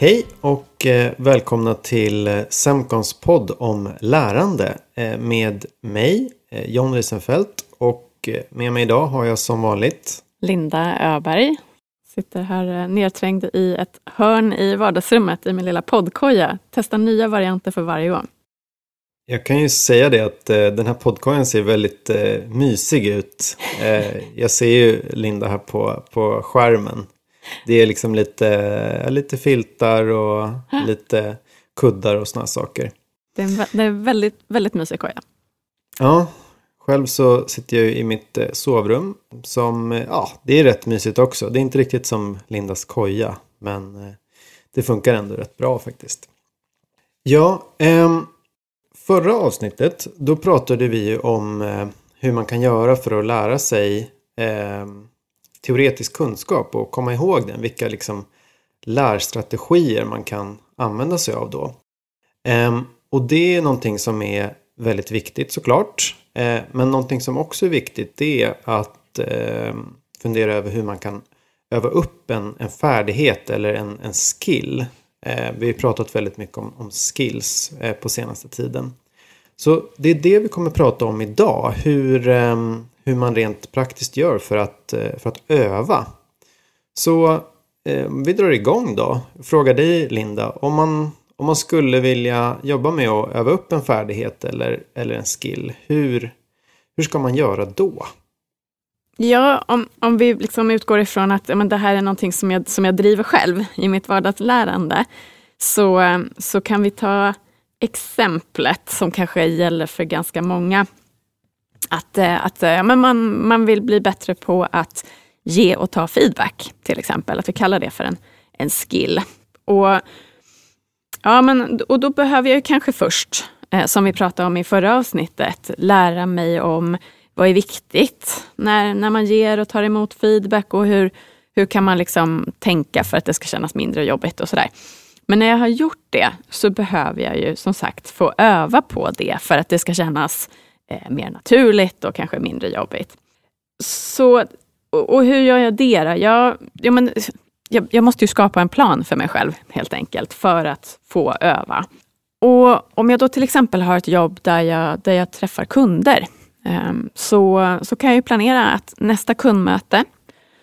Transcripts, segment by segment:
Hej och eh, välkomna till eh, Semcons podd om lärande eh, med mig, John Riesenfeldt och med mig idag har jag som vanligt Linda Öberg. Sitter här nedträngd i ett hörn i vardagsrummet i min lilla poddkoja. Testar nya varianter för varje gång. Jag kan ju säga det att den här poddkojan ser väldigt mysig ut. Jag ser ju Linda här på, på skärmen. Det är liksom lite, lite filtar och lite kuddar och såna saker. Det är det är väldigt, väldigt mysig koja. Ja, själv så sitter jag i mitt eh, sovrum som, eh, ja, det är rätt mysigt också. Det är inte riktigt som Lindas koja, men eh, det funkar ändå rätt bra faktiskt. Ja, ehm, förra avsnittet, då pratade vi om hur man kan göra för att lära sig ehm, teoretisk kunskap och komma ihåg den. Vilka liksom lärstrategier man kan använda sig av då. Ehm, och det är någonting som är väldigt viktigt såklart. Ehm, men någonting som också är viktigt det är att ehm, fundera över hur man kan öva upp en, en färdighet eller en, en skill. Vi har pratat väldigt mycket om, om skills eh, på senaste tiden. Så det är det vi kommer prata om idag. Hur, eh, hur man rent praktiskt gör för att, eh, för att öva. Så eh, vi drar igång då. Fråga dig Linda. Om man, om man skulle vilja jobba med att öva upp en färdighet eller, eller en skill. Hur, hur ska man göra då? Ja, om, om vi liksom utgår ifrån att men det här är någonting som jag, som jag driver själv i mitt vardagslärande, så, så kan vi ta exemplet som kanske gäller för ganska många. Att, eh, att eh, ja, men man, man vill bli bättre på att ge och ta feedback, till exempel. Att vi kallar det för en, en skill. Och, ja, men, och då behöver jag ju kanske först, eh, som vi pratade om i förra avsnittet, lära mig om vad är viktigt när, när man ger och tar emot feedback och hur, hur kan man liksom tänka för att det ska kännas mindre jobbigt och sådär. Men när jag har gjort det så behöver jag ju som sagt få öva på det för att det ska kännas eh, mer naturligt och kanske mindre jobbigt. Så, och, och hur gör jag det då? Jag, ja, men, jag, jag måste ju skapa en plan för mig själv helt enkelt för att få öva. Och om jag då till exempel har ett jobb där jag, där jag träffar kunder eh, så, så kan jag ju planera att nästa kundmöte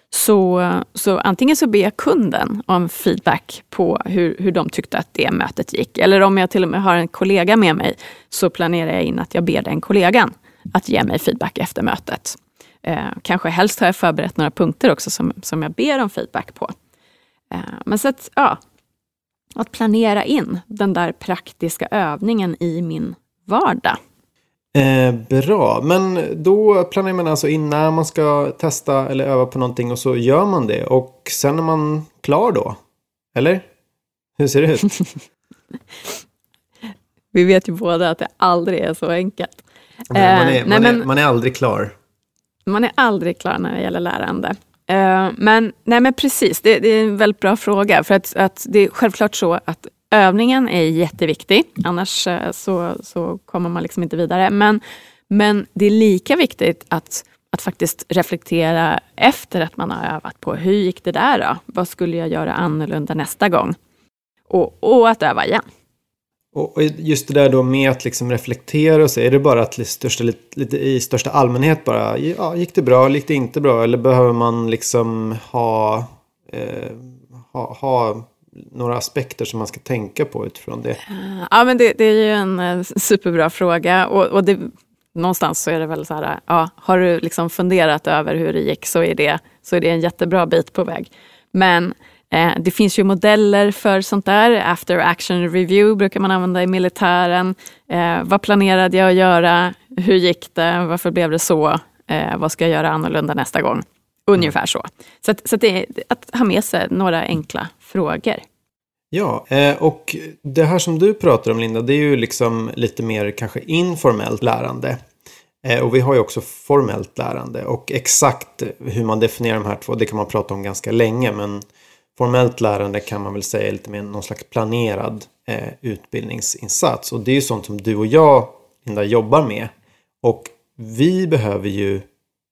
så, så antingen så ber jag kunden om feedback på hur, hur de tyckte att det mötet gick. Eller om jag till och med har en kollega med mig så planerar jag in att jag ber den kollegan att ge mig feedback efter mötet. Eh, kanske helst har jag förberett några punkter också som, som jag ber om feedback på. Eh, men så att, ja, att planera in den där praktiska övningen i min vardag. Eh, bra, men då planerar man alltså in när man ska testa eller öva på någonting och så gör man det. Och sen är man klar då? Eller? Hur ser det ut? Vi vet ju båda att det aldrig är så enkelt. Nej, man, är, Eh, man, nej, är, men- man är aldrig klar. Man är aldrig klar när det gäller lärande. Eh, Men, nej men precis, det, det är en väldigt bra fråga. För att, att det är självklart så att övningen är jätteviktig. Annars eh, så, så kommer man liksom inte vidare. Men, men det är lika viktigt att, att faktiskt reflektera efter att man har övat på hur gick det där då? Vad skulle jag göra annorlunda nästa gång? Och, och att öva igen. Och just det där då med att liksom reflektera och så. Är det bara att i största, lite, lite i största allmänhet bara. Ja, gick det bra? Gick det inte bra? Eller behöver man liksom ha, eh, ha, ha några aspekter som man ska tänka på utifrån det? Ja, men det, det är ju en eh, superbra fråga. Och, och det, någonstans så är det väl så här, eh, ja, har du liksom funderat över hur det gick så är det, så är det en jättebra bit på väg. Men eh, det finns ju modeller för sånt där. After action review brukar man använda i militären. Eh, vad planerade jag att göra? Hur gick det? Varför blev det så? Eh, vad ska jag göra annorlunda nästa gång? Ungefär så. Så, att, så att, det är, att ha med sig några enkla frågor. Ja, eh, och det här som du pratar om Linda, det är ju liksom lite mer kanske informellt lärande. Eh, och vi har ju också formellt lärande. Och exakt hur man definierar de här två, det kan man prata om ganska länge. Men formellt lärande kan man väl säga är lite mer någon slags planerad eh, utbildningsinsats. Och det är ju sånt som du och jag, Linda, jobbar med. Och vi behöver ju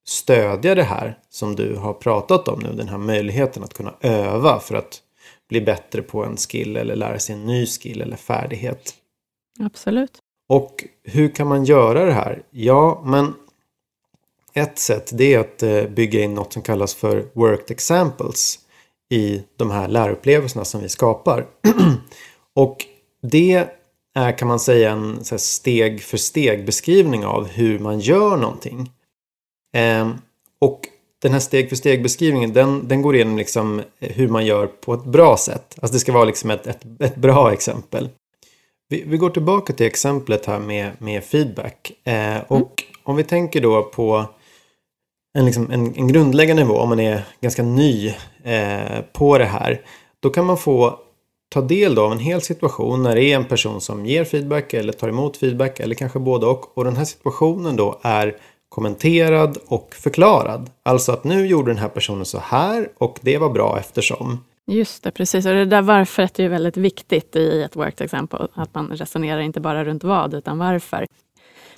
stödja det här som du har pratat om nu. Den här möjligheten att kunna öva för att bli bättre på en skill eller lära sig en ny skill eller färdighet. Absolut. Och hur kan man göra det här? Ja, men ett sätt det är att eh, bygga in något som kallas för worked examples i de här lärupplevelserna som vi skapar. och det är kan man säga en steg för steg beskrivning av hur man gör någonting. Ehm, och den här steg för steg beskrivningen den, den går igenom liksom hur man gör på ett bra sätt. Alltså det ska vara liksom ett, ett, ett bra exempel. Vi, vi, går tillbaka till exemplet här med, med feedback. Eh, och mm. om vi tänker då på en, liksom, en, en grundläggande nivå, om man är ganska ny eh, på det här. Då kan man få ta del av en hel situation när det är en person som ger feedback eller tar emot feedback eller kanske både och. Och den här situationen då är kommenterad och förklarad. Alltså att nu gjorde den här personen så här och det var bra eftersom. Just det, precis. Och det där varför är ju väldigt viktigt i ett worked example. Att man resonerar inte bara runt vad, utan varför.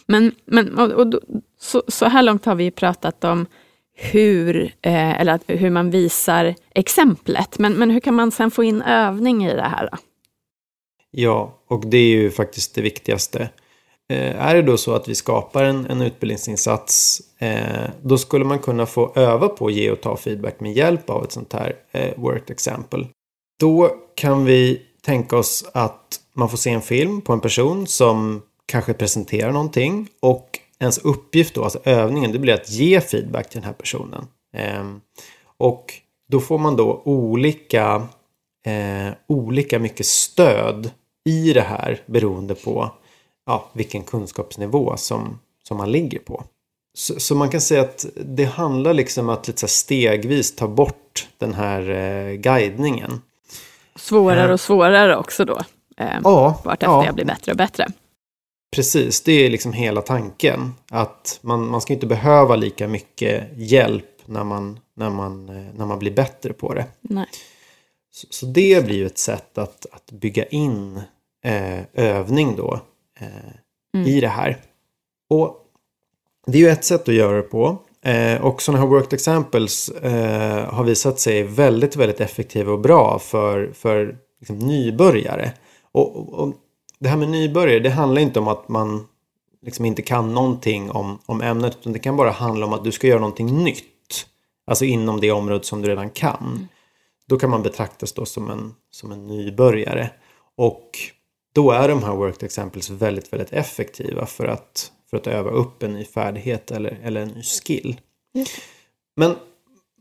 Men, men och, och, så, så, här långt har vi pratat om hur, eh, eller att, hur man visar exemplet. Men, men hur kan man sen få in övning i det här? Då? Ja, och det är ju faktiskt det viktigaste. Eh, är det då så att vi skapar en, en utbildningsinsats eh, då skulle man kunna få öva på att ge och ta feedback med hjälp av ett sånt här eh, worked example. Då kan vi tänka oss att man får se en film på en person som kanske presenterar någonting och ens uppgift då, alltså övningen, det blir att ge feedback till den här personen. Eh, och då får man då olika, eh, olika mycket stöd i det här beroende på ja, vilken kunskapsnivå som, som man ligger på. Så, så, man kan säga att det handlar liksom att lite stegvis ta bort den här eh, guidningen. Svårare eh. och svårare också då. Eh, ja, vartefter ja. jag blir bättre och bättre. Precis, det är liksom hela tanken. Att man, man ska inte behöva lika mycket hjälp när man, när man, eh, när man blir bättre på det. Nej. Så, så det blir ju ett sätt att, att bygga in eh, övning då mm. i det här. Och det är ju ett sätt att göra det på. Eh, och sådana här worked examples eh, har visat sig väldigt, väldigt effektiva och bra för, för liksom, nybörjare. Och, och, det här med nybörjare, det handlar inte om att man liksom inte kan någonting om, om ämnet, utan det kan bara handla om att du ska göra någonting nytt. Alltså inom det område som du redan kan. Mm. Då kan man betraktas då som en, som en nybörjare. Och då är de här worked examples väldigt, väldigt effektiva för att, för att öva upp en ny färdighet eller, eller en ny skill. Men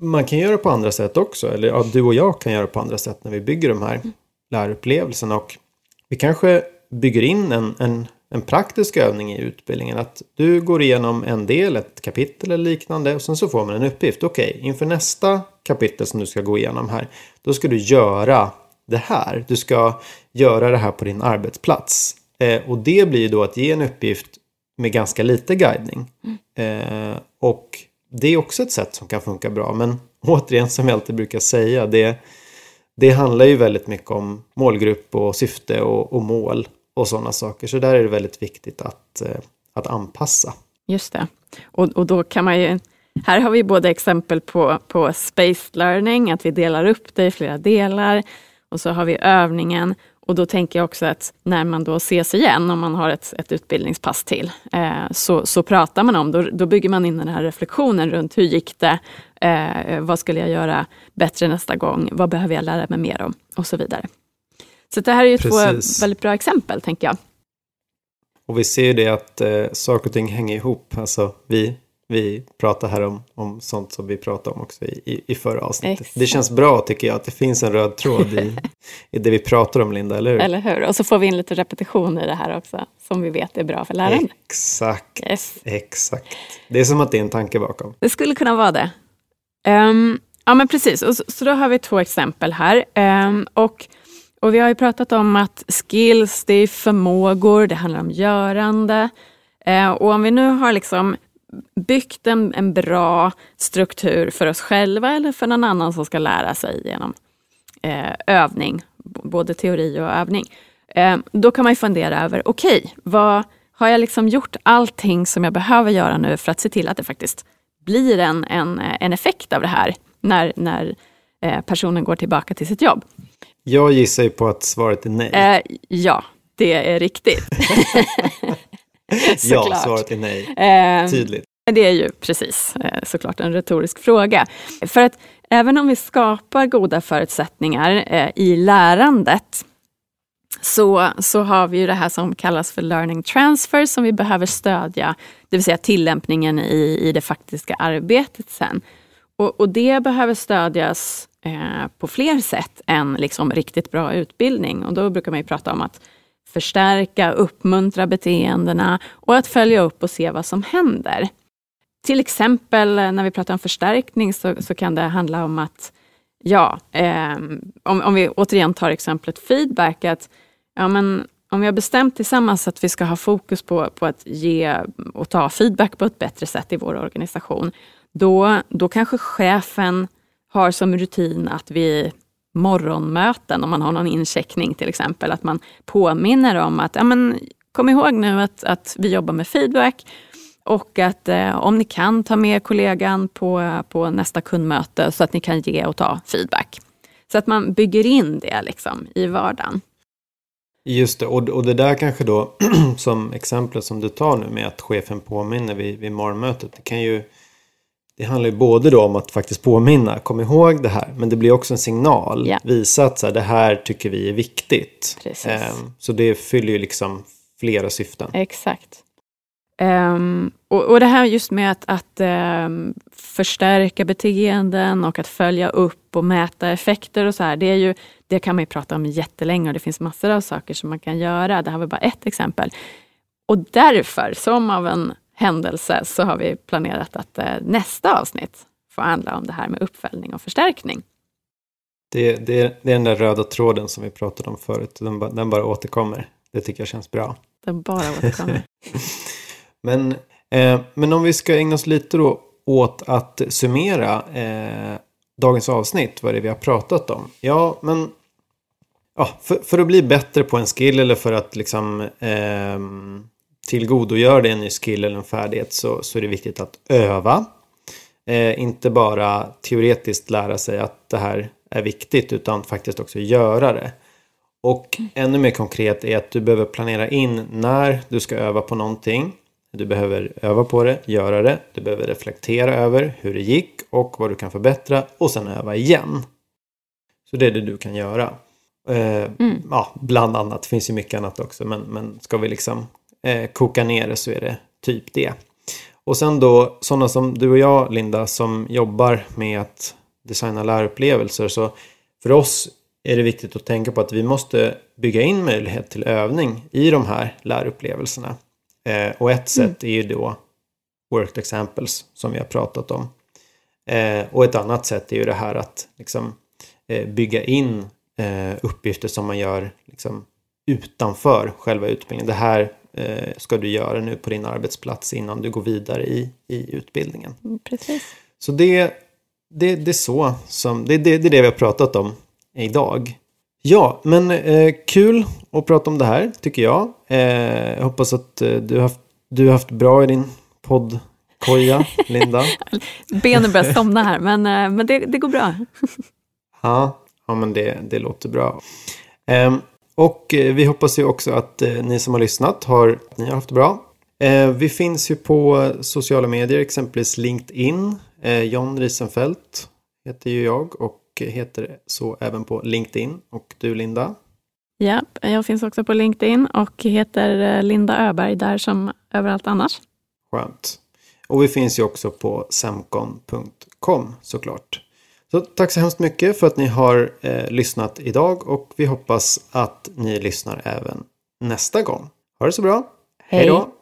man kan göra på andra sätt också, eller ja, du och jag kan göra på andra sätt när vi bygger de här mm. lärupplevelserna. Och vi kanske bygger in en, en, en praktisk övning i utbildningen. Att du går igenom en del, ett kapitel eller liknande och sen så får man en uppgift. Okej, okay, inför nästa kapitel som du ska gå igenom här, då ska du göra det här. Du ska göra det här på din arbetsplats. Eh, och det blir då att ge en uppgift med ganska lite guidning. Mm. Eh, och det är också ett sätt som kan funka bra. Men återigen som jag alltid brukar säga, det, det handlar ju väldigt mycket om målgrupp och syfte och, och mål och sådana saker. Så där är det väldigt viktigt att, eh, att anpassa. Just det. Och, och då kan man ju här har vi både exempel på, på spaced learning, att vi delar upp det i flera delar. Och så har vi övningen och då tänker jag också att när man då ses igen, om man har ett, ett utbildningspass till, eh, så, så pratar man om, då, då bygger man in den här reflektionen runt hur gick det? Eh, vad skulle jag göra bättre nästa gång? Vad behöver jag lära mig mer om? Och så vidare. Så det här är ju Precis. två väldigt bra exempel, tänker jag. Och vi ser det att eh, saker och ting hänger ihop. Alltså vi vi pratar här om, om sånt som vi pratade om också i, i, i förra avsnittet. Exakt. Det känns bra tycker jag att det finns en röd tråd i, i det vi pratar om Linda, eller hur? Eller hur, och så får vi in lite repetition i det här också som vi vet är bra för lärande. Exakt, yes. exakt. Det är som att det är en tanke bakom. Det skulle kunna vara det. Um, ja men precis, och så, så, då har vi två exempel här. Um, och och vi har ju pratat om att skills, det är förmågor, det handlar om görande. Uh, och om vi nu har liksom byggt en, en bra struktur för oss själva eller för någon annan som ska lära sig genom eh, övning, både teori och övning. Eh, då kan man ju fundera över, okej, okay, vad har jag liksom gjort allting som jag behöver göra nu för att se till att det faktiskt blir en, en, en effekt av det här när, när eh, personen går tillbaka till sitt jobb? Jag gissar ju på att svaret är nej. Eh, ja, det är riktigt. ja, svaret är nej. Eh, Tydligt. Det är ju precis eh, såklart en retorisk fråga. För att även om vi skapar goda förutsättningar eh, i lärandet så, så har vi ju det här som kallas för learning transfer som vi behöver stödja, det vill säga tillämpningen i, i det faktiska arbetet sen. Och, och det behöver stödjas eh, på fler sätt än liksom riktigt bra utbildning. Och då brukar man ju prata om att förstärka, uppmuntra beteendena och att följa upp och se vad som händer. Till exempel eh, när vi pratar om förstärkning så, så kan det handla om att, ja, eh, om, om vi återigen tar exemplet feedback, att ja, men om vi har bestämt tillsammans att vi ska ha fokus på, på att ge och ta feedback på ett bättre sätt i vår organisation, då, då kanske chefen har som rutin att vi morgonmöten, om man har någon incheckning till exempel, att man påminner om att ja, men, kom ihåg nu att, att vi jobbar med feedback och att eh, om ni kan ta med kollegan på, på nästa kundmöte så att ni kan ge och ta feedback. Så att man bygger in det liksom i vardagen. Just det, och, och det där kanske då som exemplet som du tar nu med att chefen påminner vid, vid morgonmötet. Det kan ju det handlar ju både då om att faktiskt påminna, kom ihåg det här, men det blir också en signal. Ja. Visa att så här, det här tycker vi är viktigt. Ehm, så det fyller ju liksom flera syften. Exakt. Um, och, och det här just med att, att um, förstärka beteenden och att följa upp och mäta effekter och så här, det, är ju, det kan man ju prata om jättelänge och det finns massor av saker som man kan göra. Det här var bara ett exempel. Och därför, som av en händelse, så har vi planerat att uh, nästa avsnitt får handla om det här med uppföljning och förstärkning. Det, det, det är den där röda tråden som vi pratade om förut. Den, ba, den bara återkommer. Det tycker jag känns bra. Den bara återkommer. Men, eh, men om vi ska ägna oss lite då åt att summera eh, dagens avsnitt, vad det är vi har pratat om. Ja, men ja, för, för att bli bättre på en skill eller för att liksom eh, tillgodogöra dig en ny skill eller en färdighet så, så är det viktigt att öva. Eh, inte bara teoretiskt lära sig att det här är viktigt utan faktiskt också göra det. Och ännu mer konkret är att du behöver planera in när du ska öva på någonting. Du behöver öva på det, göra det. Du behöver reflektera över hur det gick och vad du kan förbättra och sen öva igen. Så det är det du kan göra. Eh, Mm. ja, bland annat, det finns ju mycket annat också, men, men ska vi liksom eh, koka ner det så är det typ det. Och sen då sådana som du och jag, Linda, som jobbar med att designa lärupplevelser. Så för oss är det viktigt att tänka på att vi måste bygga in möjlighet till övning i de här lärupplevelserna. Eh, och ett sätt är ju då worked examples som vi har pratat om. Eh, och ett annat sätt är ju det här att liksom, eh, bygga in eh, uppgifter som man gör liksom, utanför själva utbildningen. Det här eh, ska du göra nu på din arbetsplats innan du går vidare i, i utbildningen. Mm, Precis. Så det, det, det är så som, det, det, det är det vi har pratat om idag. Ja, men eh, kul att prata om det här tycker jag. Eh, jag hoppas att eh, du, har haft, du har haft bra i din poddkoja, Linda. Benen börjar somna här, men, eh, men det, det går bra. Ja, ja men det, det låter bra. Ehm, och eh, vi hoppas ju också att eh, ni som har lyssnat har, ni har haft det bra. Eh, vi finns ju på sociala medier, exempelvis LinkedIn. John Riesenfeldt heter ju jag och heter så även på LinkedIn. Och du Linda? Ja, jag finns också på LinkedIn och heter Linda Öberg där som överallt annars. Skönt. Och vi finns ju också på semcon.com såklart. Så tack så hemskt mycket för att ni har eh, lyssnat idag och vi hoppas att ni lyssnar även nästa gång. Ha det så bra. Hej då!